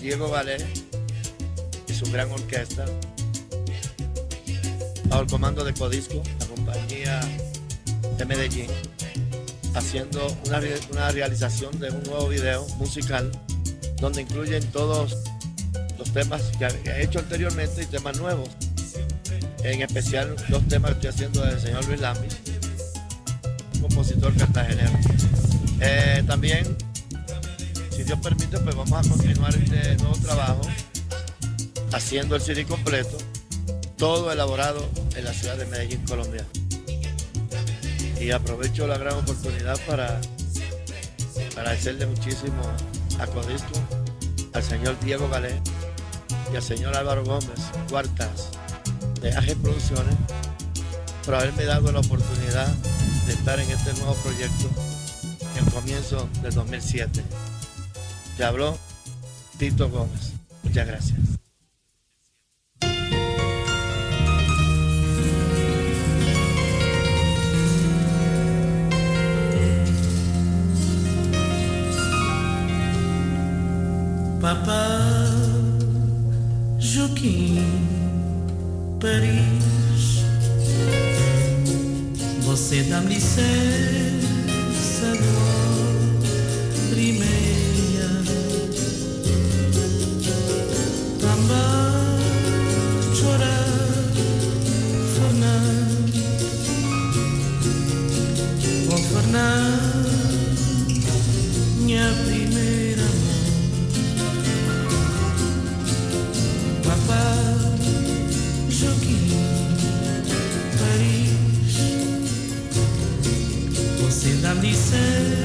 Diego Valé y su gran orquesta, bajo el comando de Codisco, la compañía de Medellín, haciendo una, realización de un nuevo video musical donde incluyen todos los temas que he hecho anteriormente y temas nuevos. En especial dos temas que estoy haciendo del señor Luis Lambi, compositor cartagenero. Eh, también, si Dios permite, pues vamos a continuar este nuevo trabajo haciendo el CD completo, todo elaborado en la ciudad de Medellín, Colombia. Y aprovecho la gran oportunidad para agradecerle muchísimo a Codisco, al señor Diego Galé y al señor Álvaro Gómez, cuartas de AG Producciones, por haberme dado la oportunidad de estar en este nuevo proyecto en el comienzo del 2007. Te habló Tito Gómez. Muchas gracias. Papá Joaquim Paris Você dá-me licença dá-me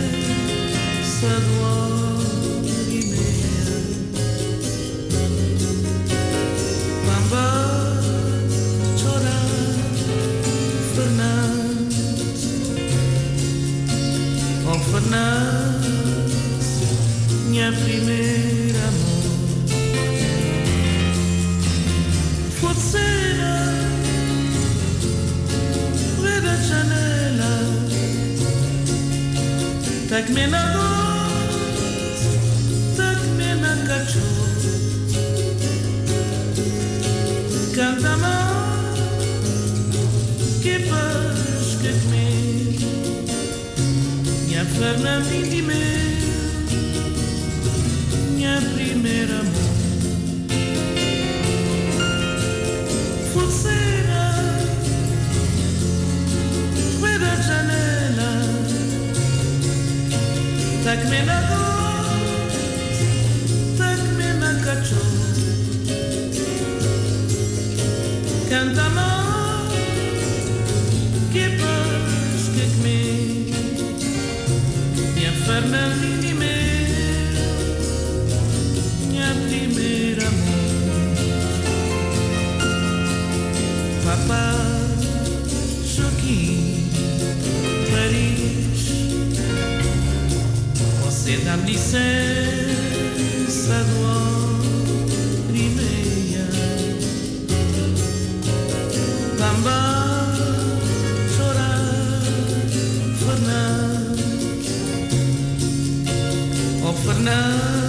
Oh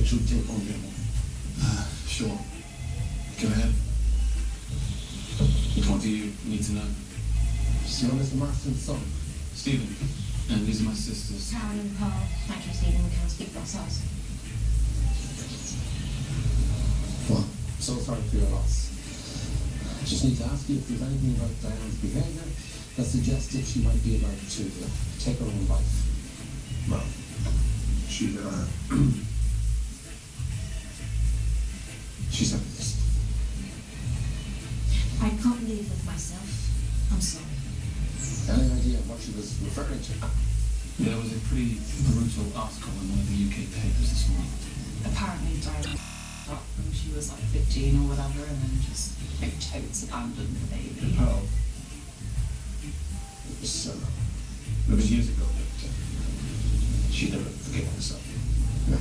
should take on them. Uh, sure. Go ahead. What do you need to know? So you're Mr. Marston's son? Stephen. And these are my sisters. Karen and Paul. Thank you, Stephen. We can't speak for ourselves. Well, so sorry for your loss. I just need to ask you if there's anything about Diane's behaviour that suggests that she might be about to take her own life. Well, she, uh, article in one of the UK papers this morning. apparently Diana up when she was like 15 or whatever and then just like totes abandoned the baby. Oh. It was, uh, it was years ago, but uh, she never forgave herself. Yeah.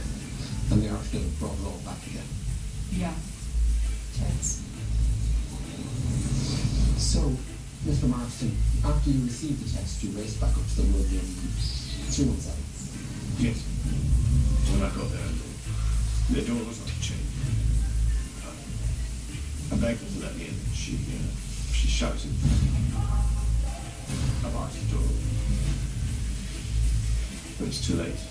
And the article brought it all back again. Yeah. Totes. So, Mr. Marston, after you received the test, you raced back up to the wood room three months out. Yes when I got there, the door was not chained. Uh, and Meg wasn't let me in. She, uh, she shouted. I locked the door. But it's too late.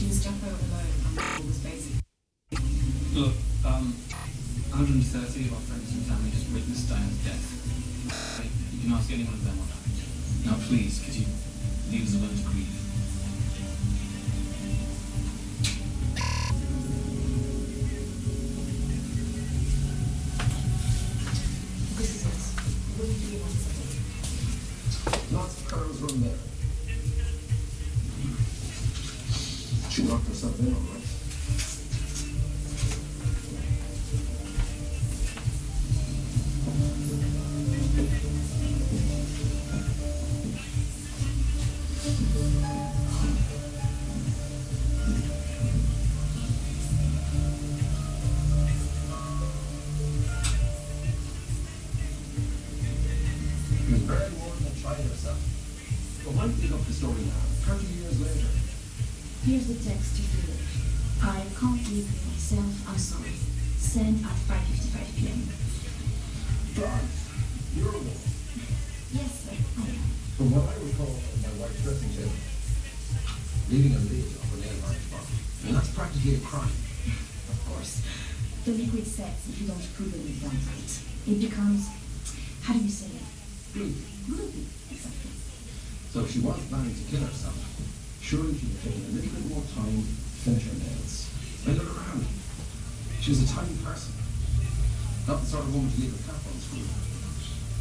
she was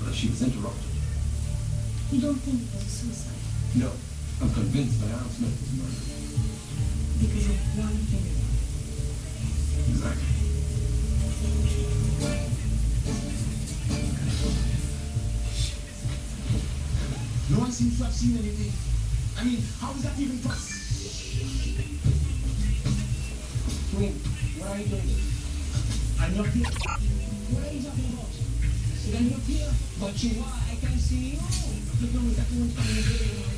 but she was interrupted. You don't think it was a suicide? No. I'm convinced that Al Smith was murdered. Because of one finger. Exactly. No one seems to have seen anything. I mean, how is that even possible? Wait, what are you doing? I'm not here. What are you talking about? But you are, I can see you. You know that won't come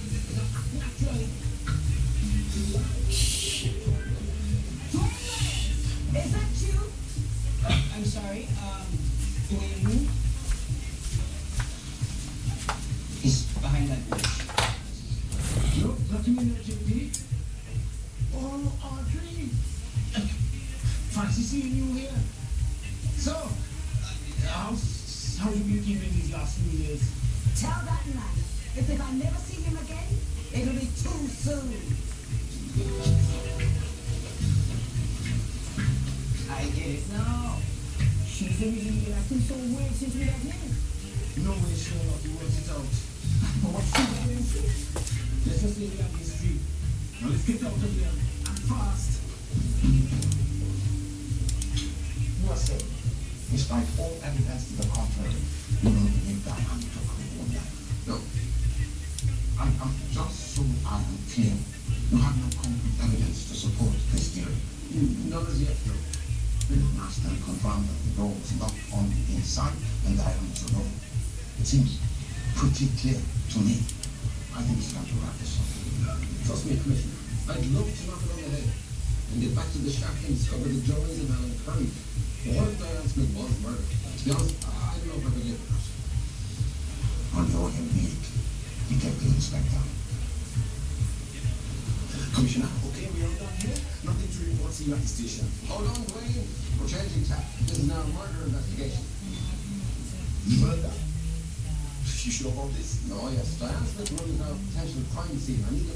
encima, niños,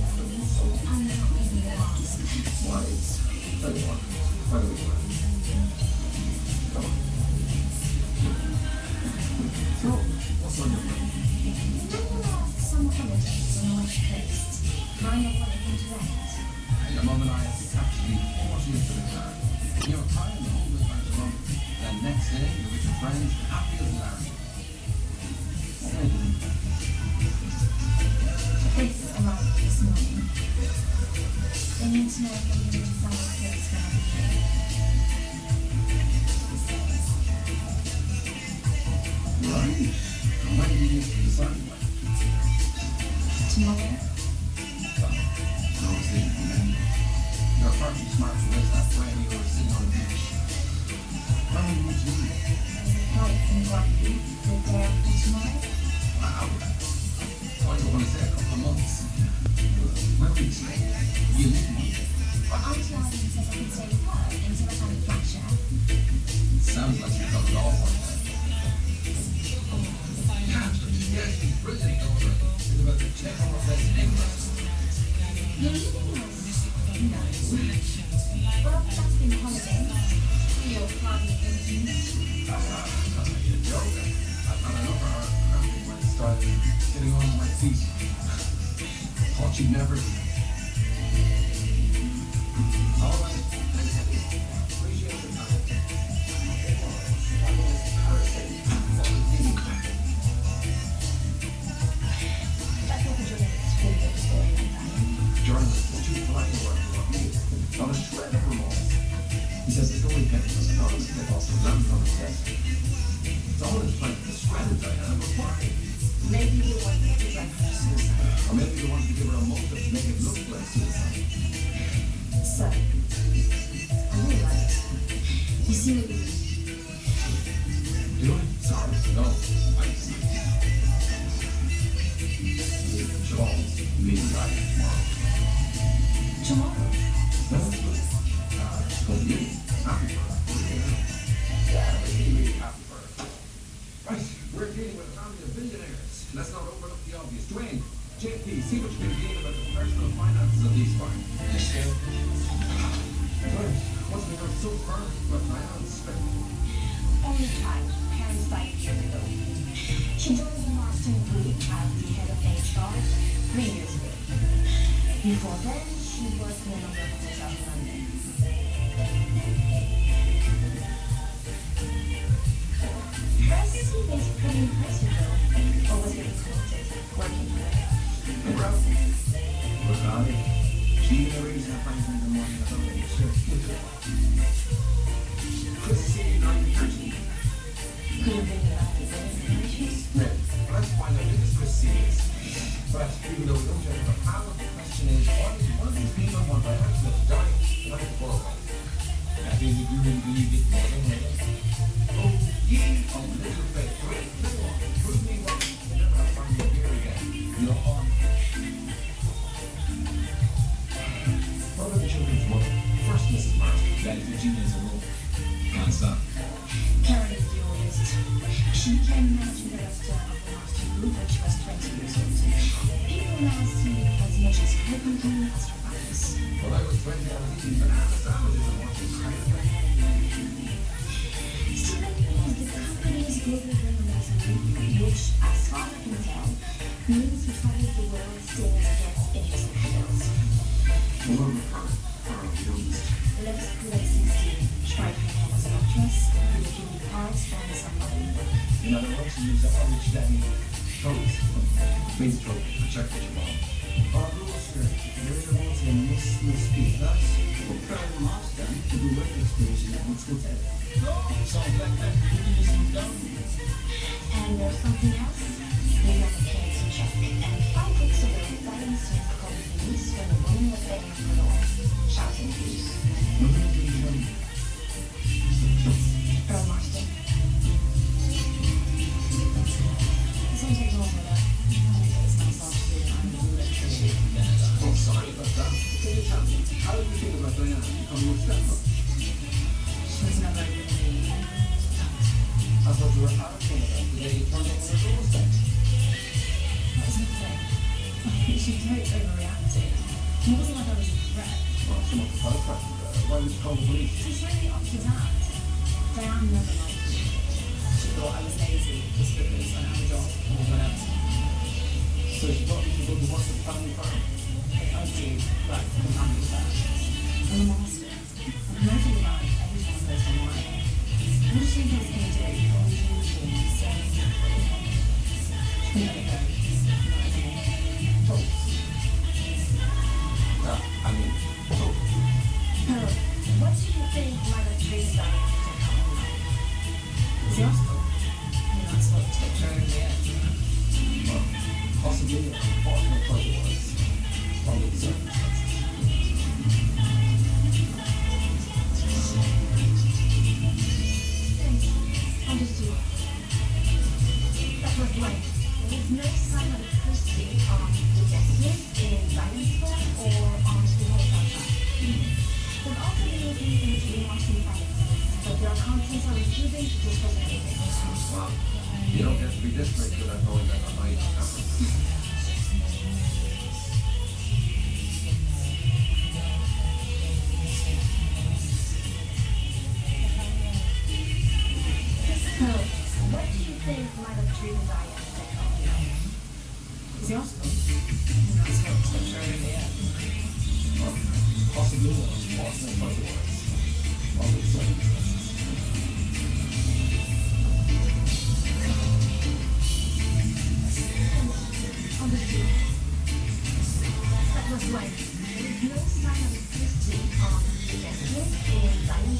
Why is 31? Why do we do that? Come on.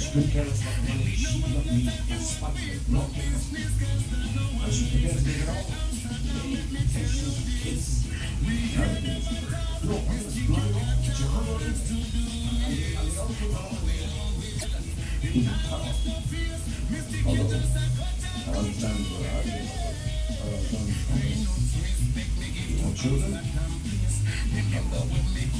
She couldn't care about the money. She loved me in spite of not getting off. And she prepared to take it all. Patience, kids, everything. No, I was blown off. Jehovah. And they all came out of there. Although, I understand what I did. I understand. You want children? I'm not.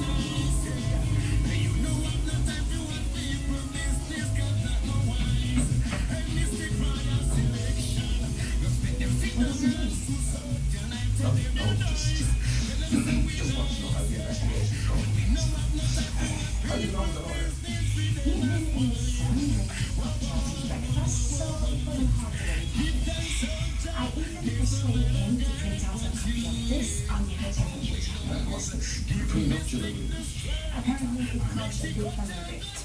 Apparently, it's much that the can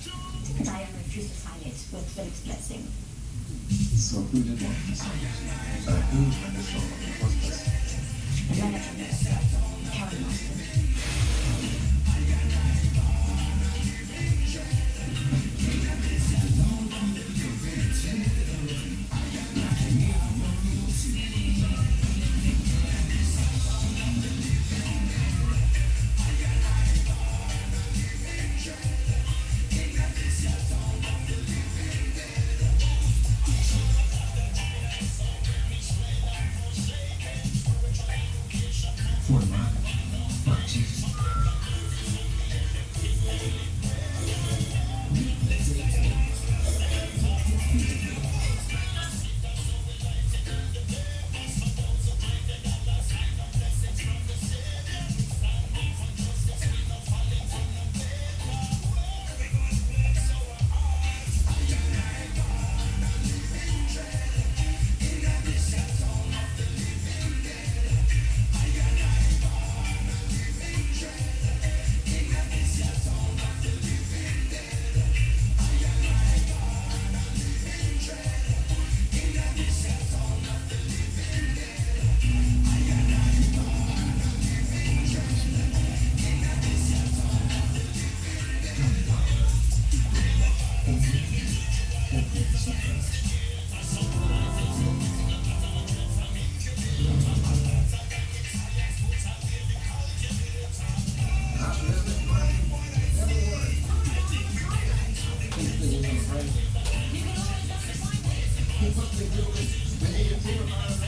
Thank you.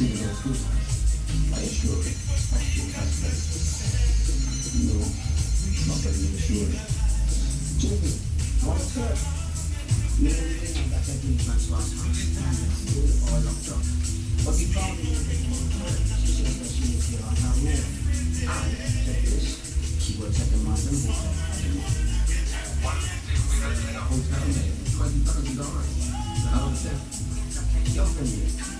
Cruz. I assure you, actually has this. No, not very reassuring. Jamie, what sir? You know the thing that I did once last time? We were all locked up. But we found it in the motor. She said that she was here on her own. And, ah, check this, she works at the Mountain Hotel at the moment. Hotel twenty thousand dollars. Out of ten. Young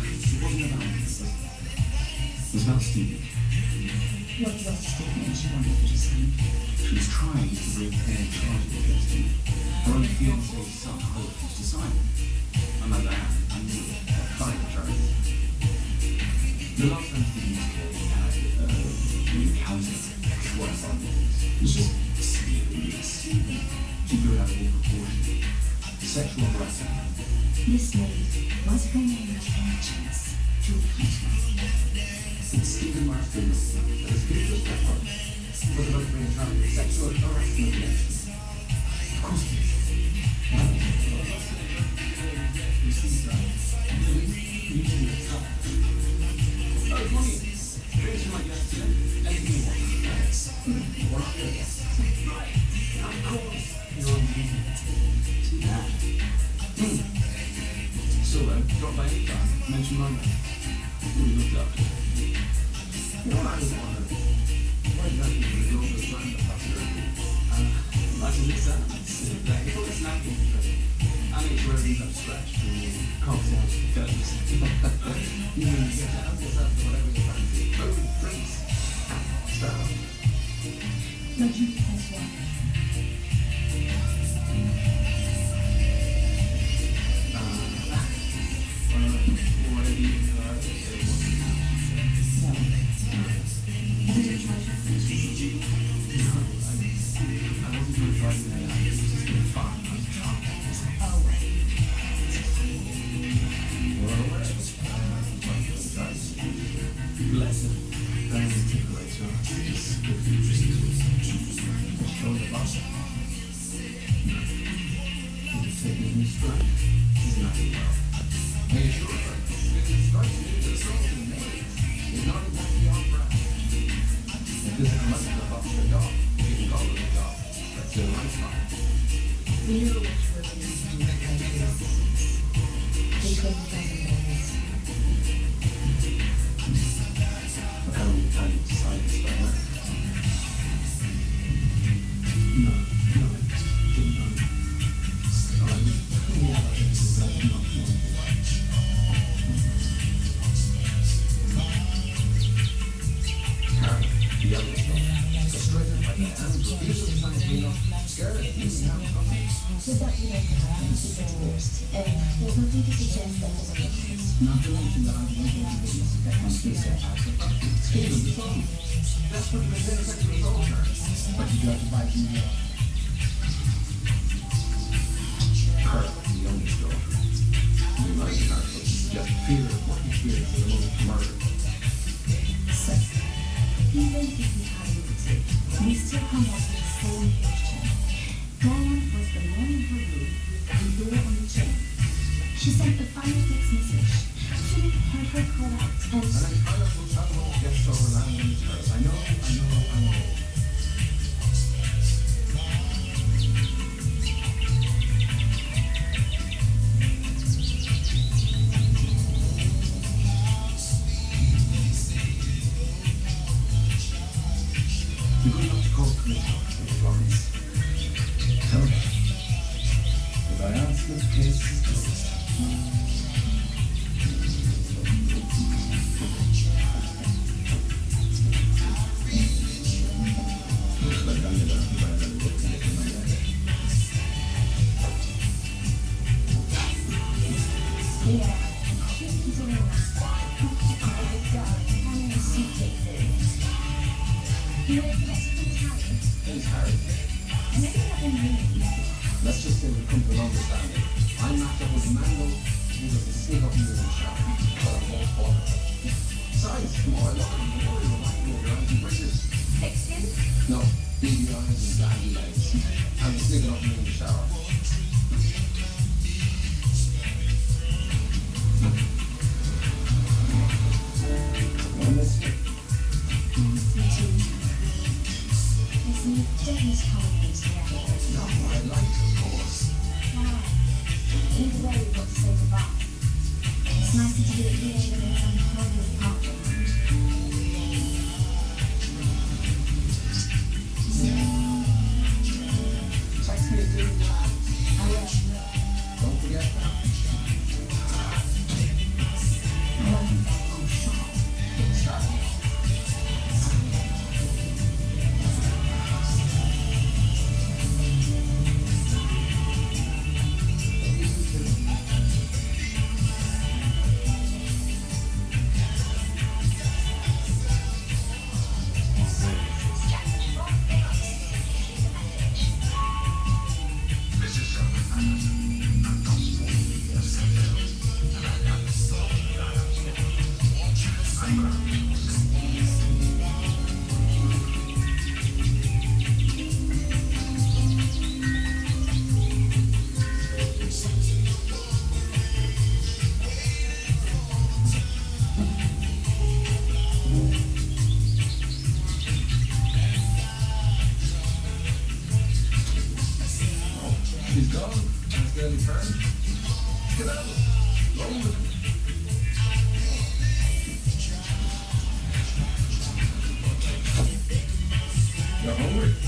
Was about Stevie. What was statement she wanted to sign? She was trying to bring fair charges against him. Her own fiance's son Hope was to sign it. On the other hand, I knew. Fine charges. The last time He's gone. That's the only. Get out of it. Roll with it. You're hungry?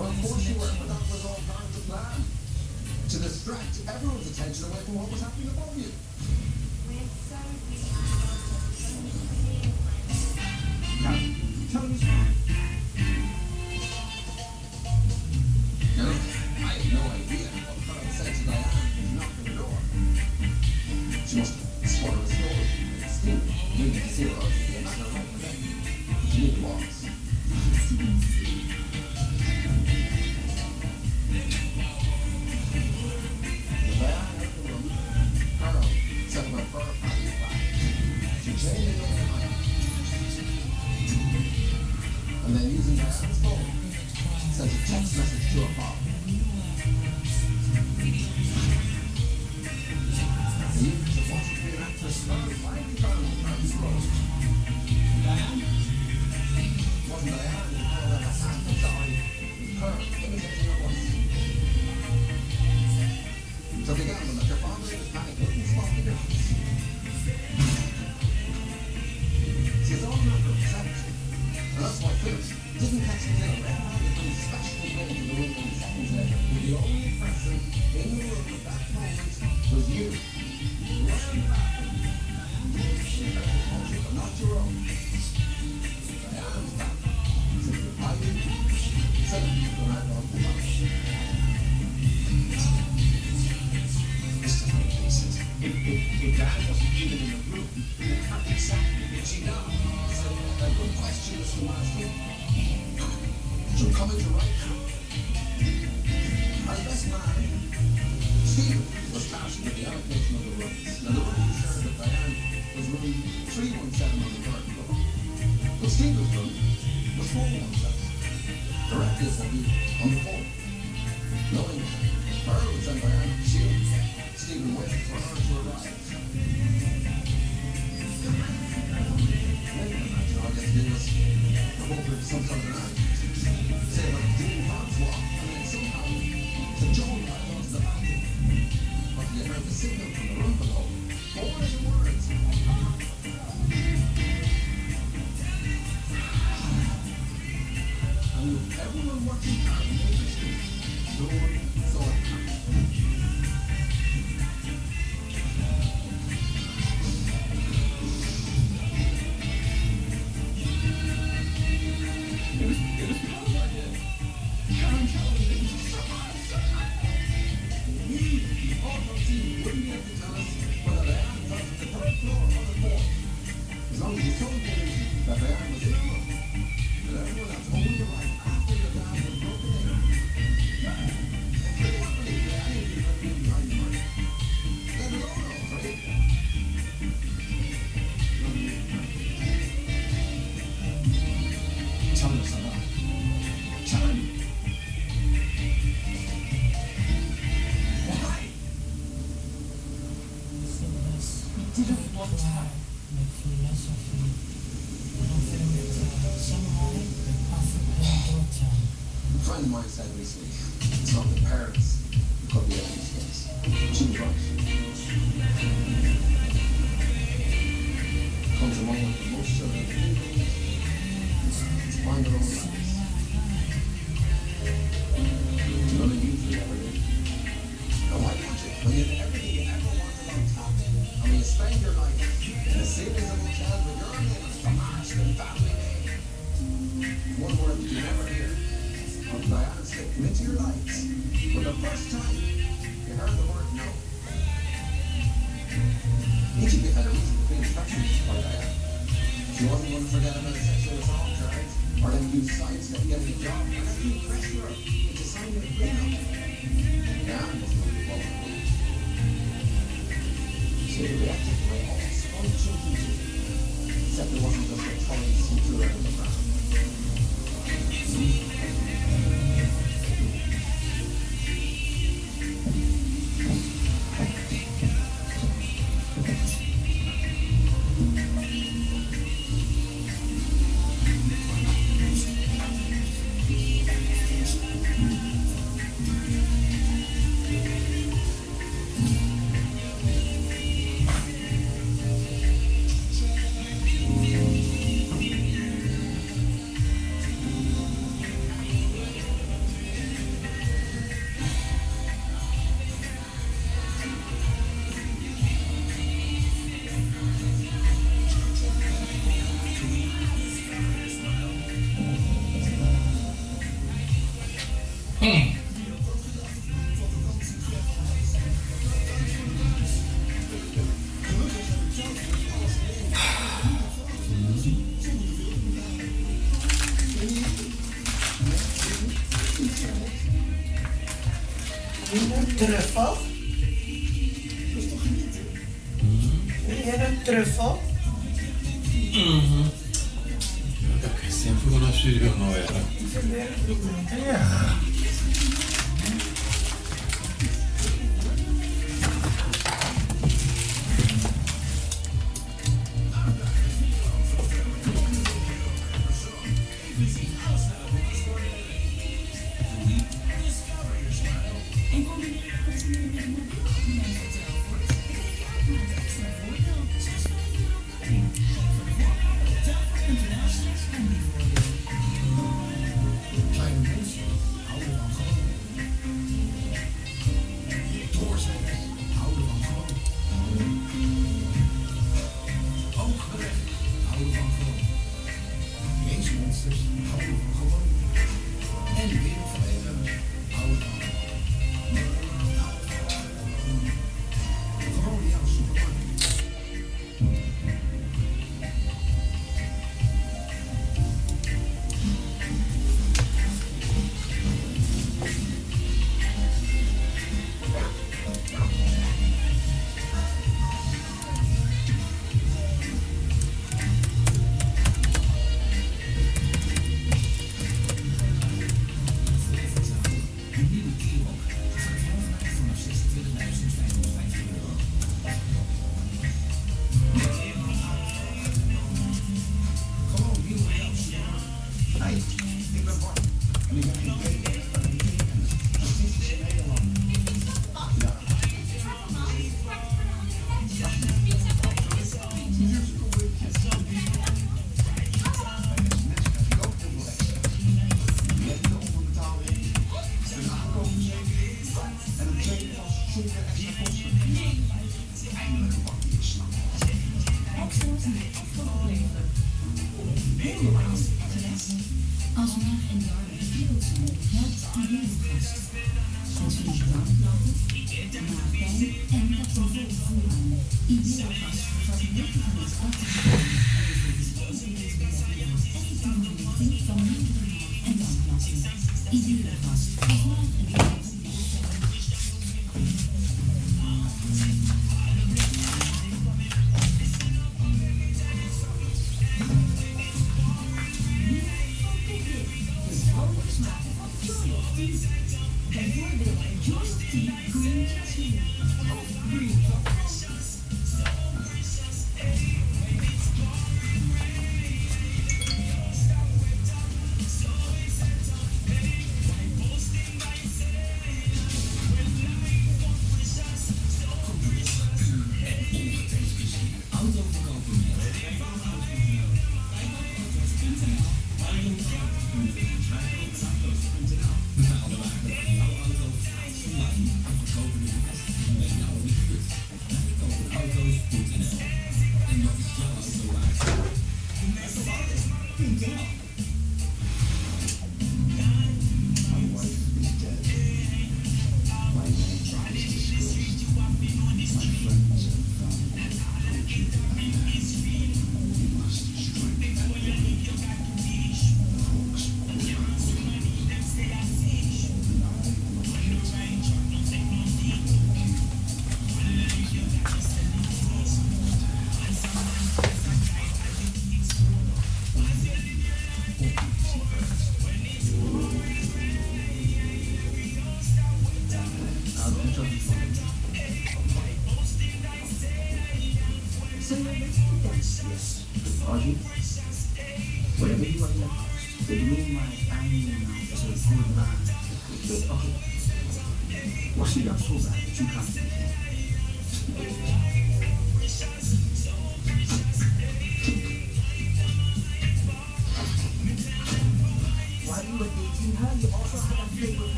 Well, of course you were, but that was all part of the plan. To distract everyone's attention away from what was happening above you. Tell me No, I have no idea what kind of sense I have? friend of mine said recently, it's not the parents who copy kids. She was right. Comes along with the most children. It's. truffel. Dat is toch niet? Hier een truffel.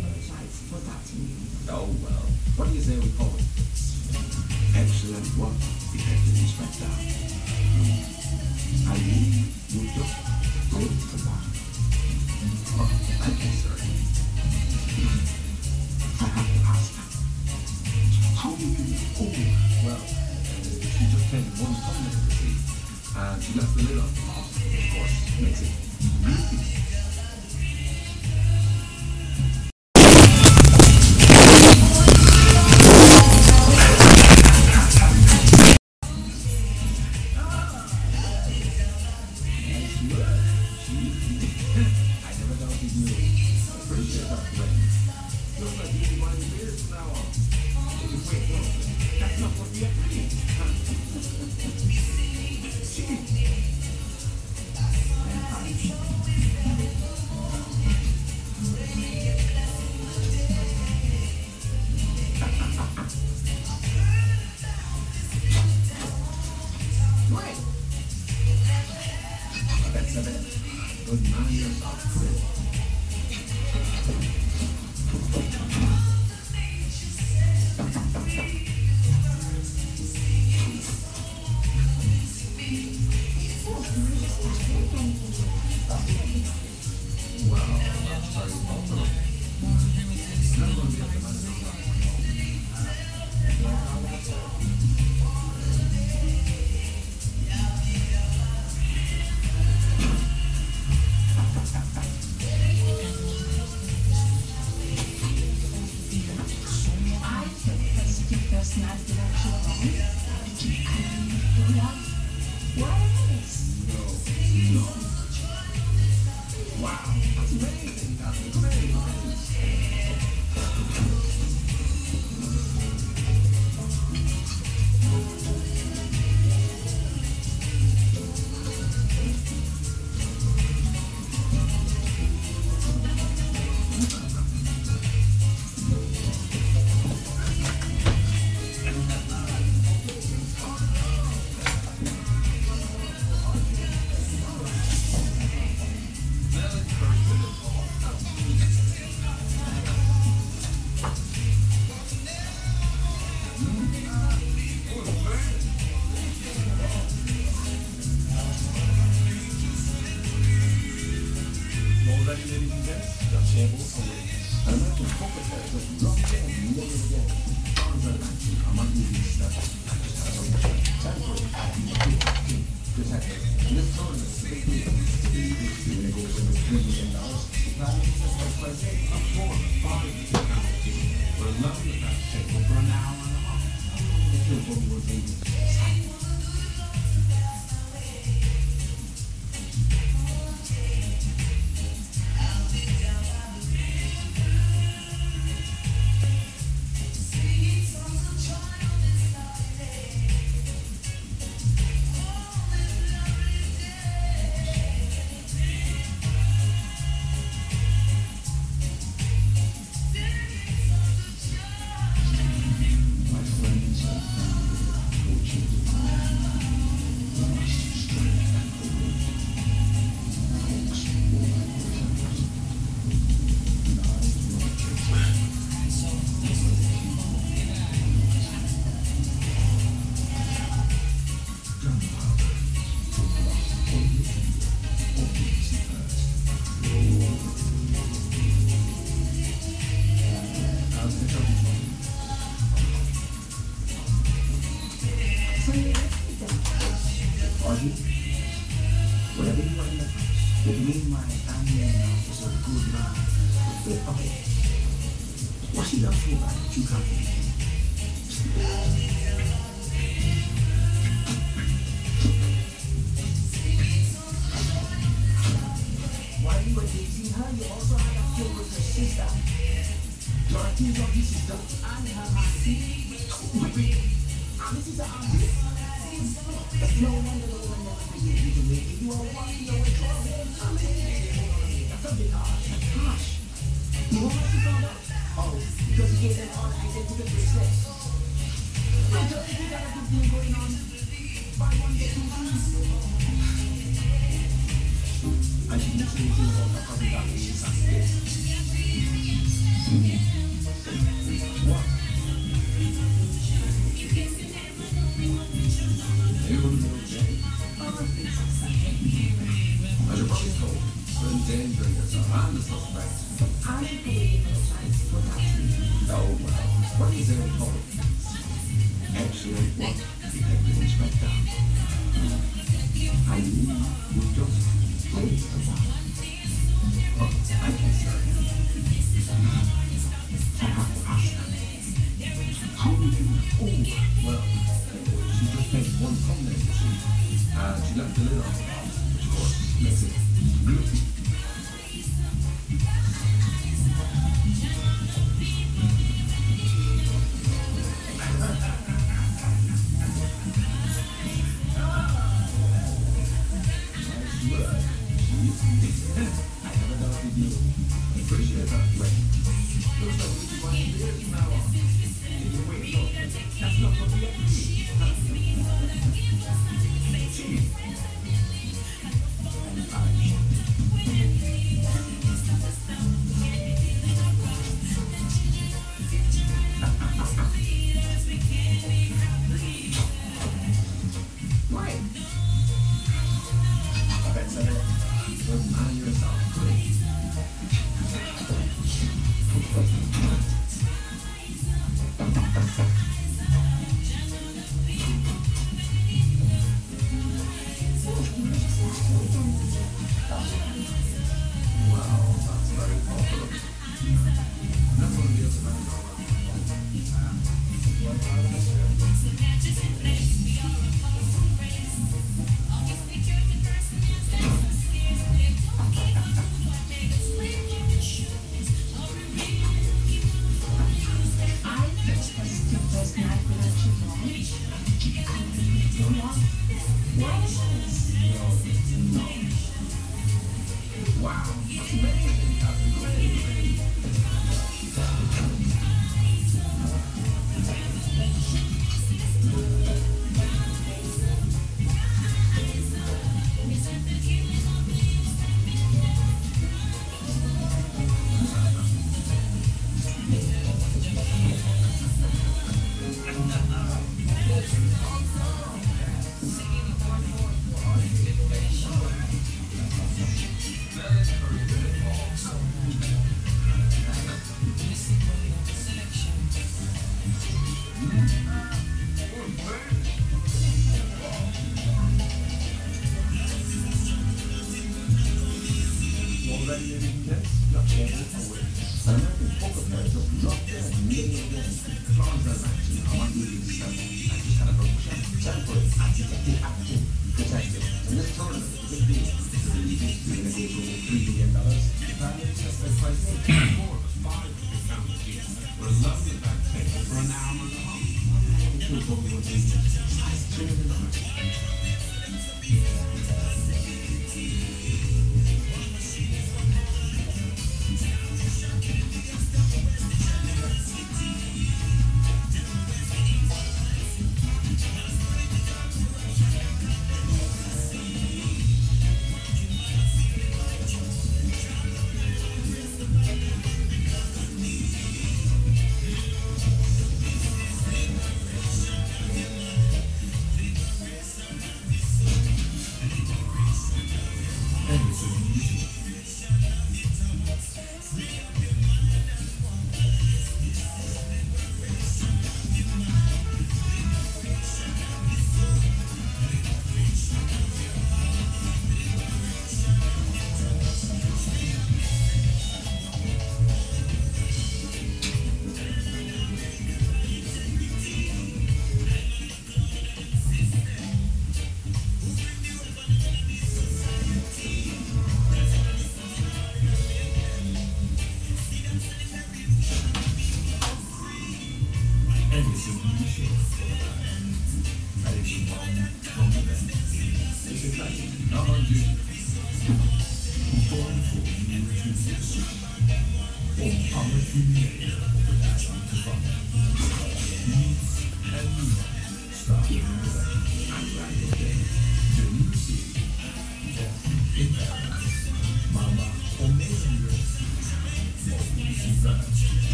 apologize for that to. Oh, well. What do you say we call it? Excellent work, Detective Inspector. Mm. I mean, you just good for that. Oh, thank you, sir. I have to ask, how do you know? Oh, well, uh, she just came one time, see, and she left the lid. Of course, makes it really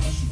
Gewoon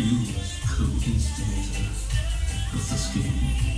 was co-instigator of the scheme.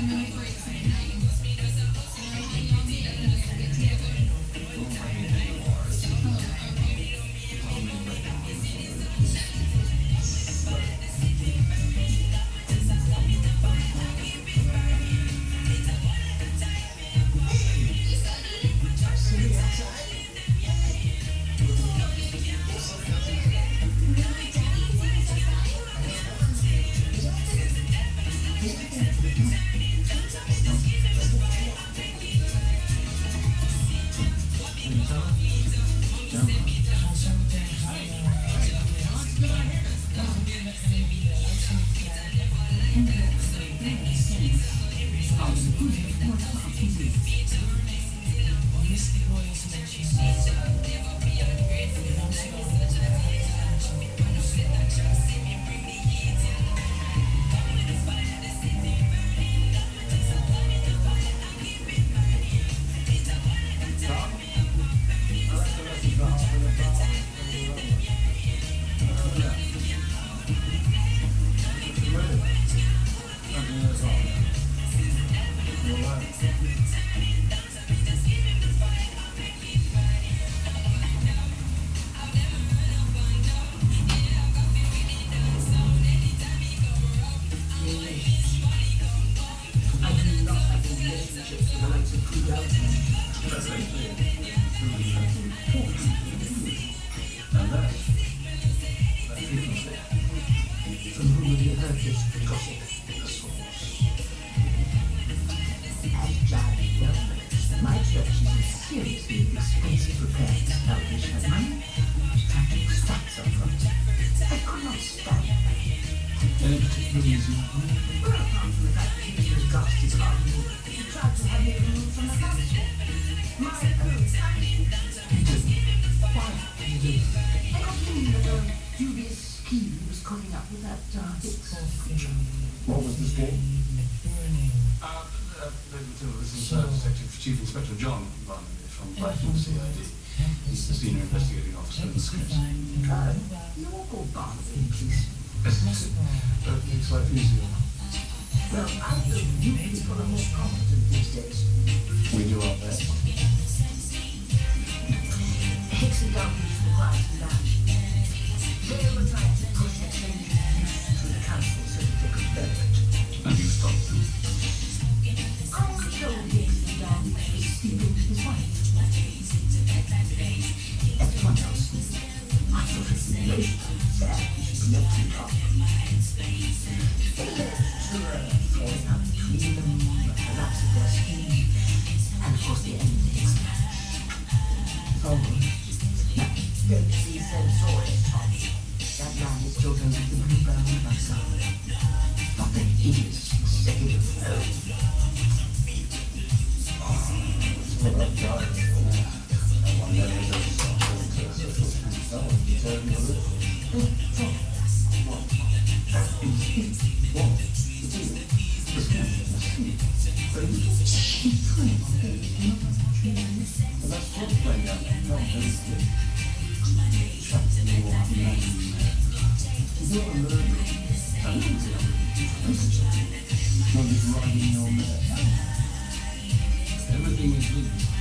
I Everything is good.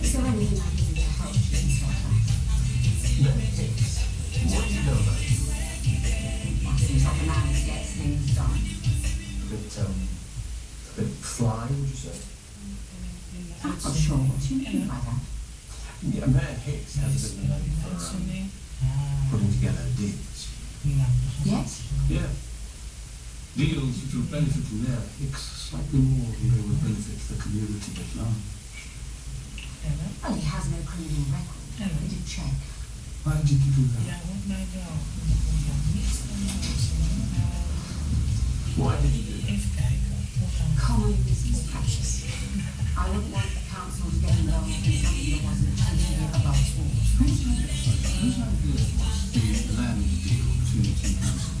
A bit, um, a bit would you say? I'm not sure what you mean by that. Yeah, Hicks has been putting together deals. Yes? Yeah. Deals which would benefit Mayor Hicks slightly more than they would benefit the community at large. Ever? Well, he has no criminal record. Ever? We did check. Why did you do that? Why did you do that? Common is precious. I wouldn't want the council to get involved in something that wasn't clear about all. Whose idea was the land deal to the council.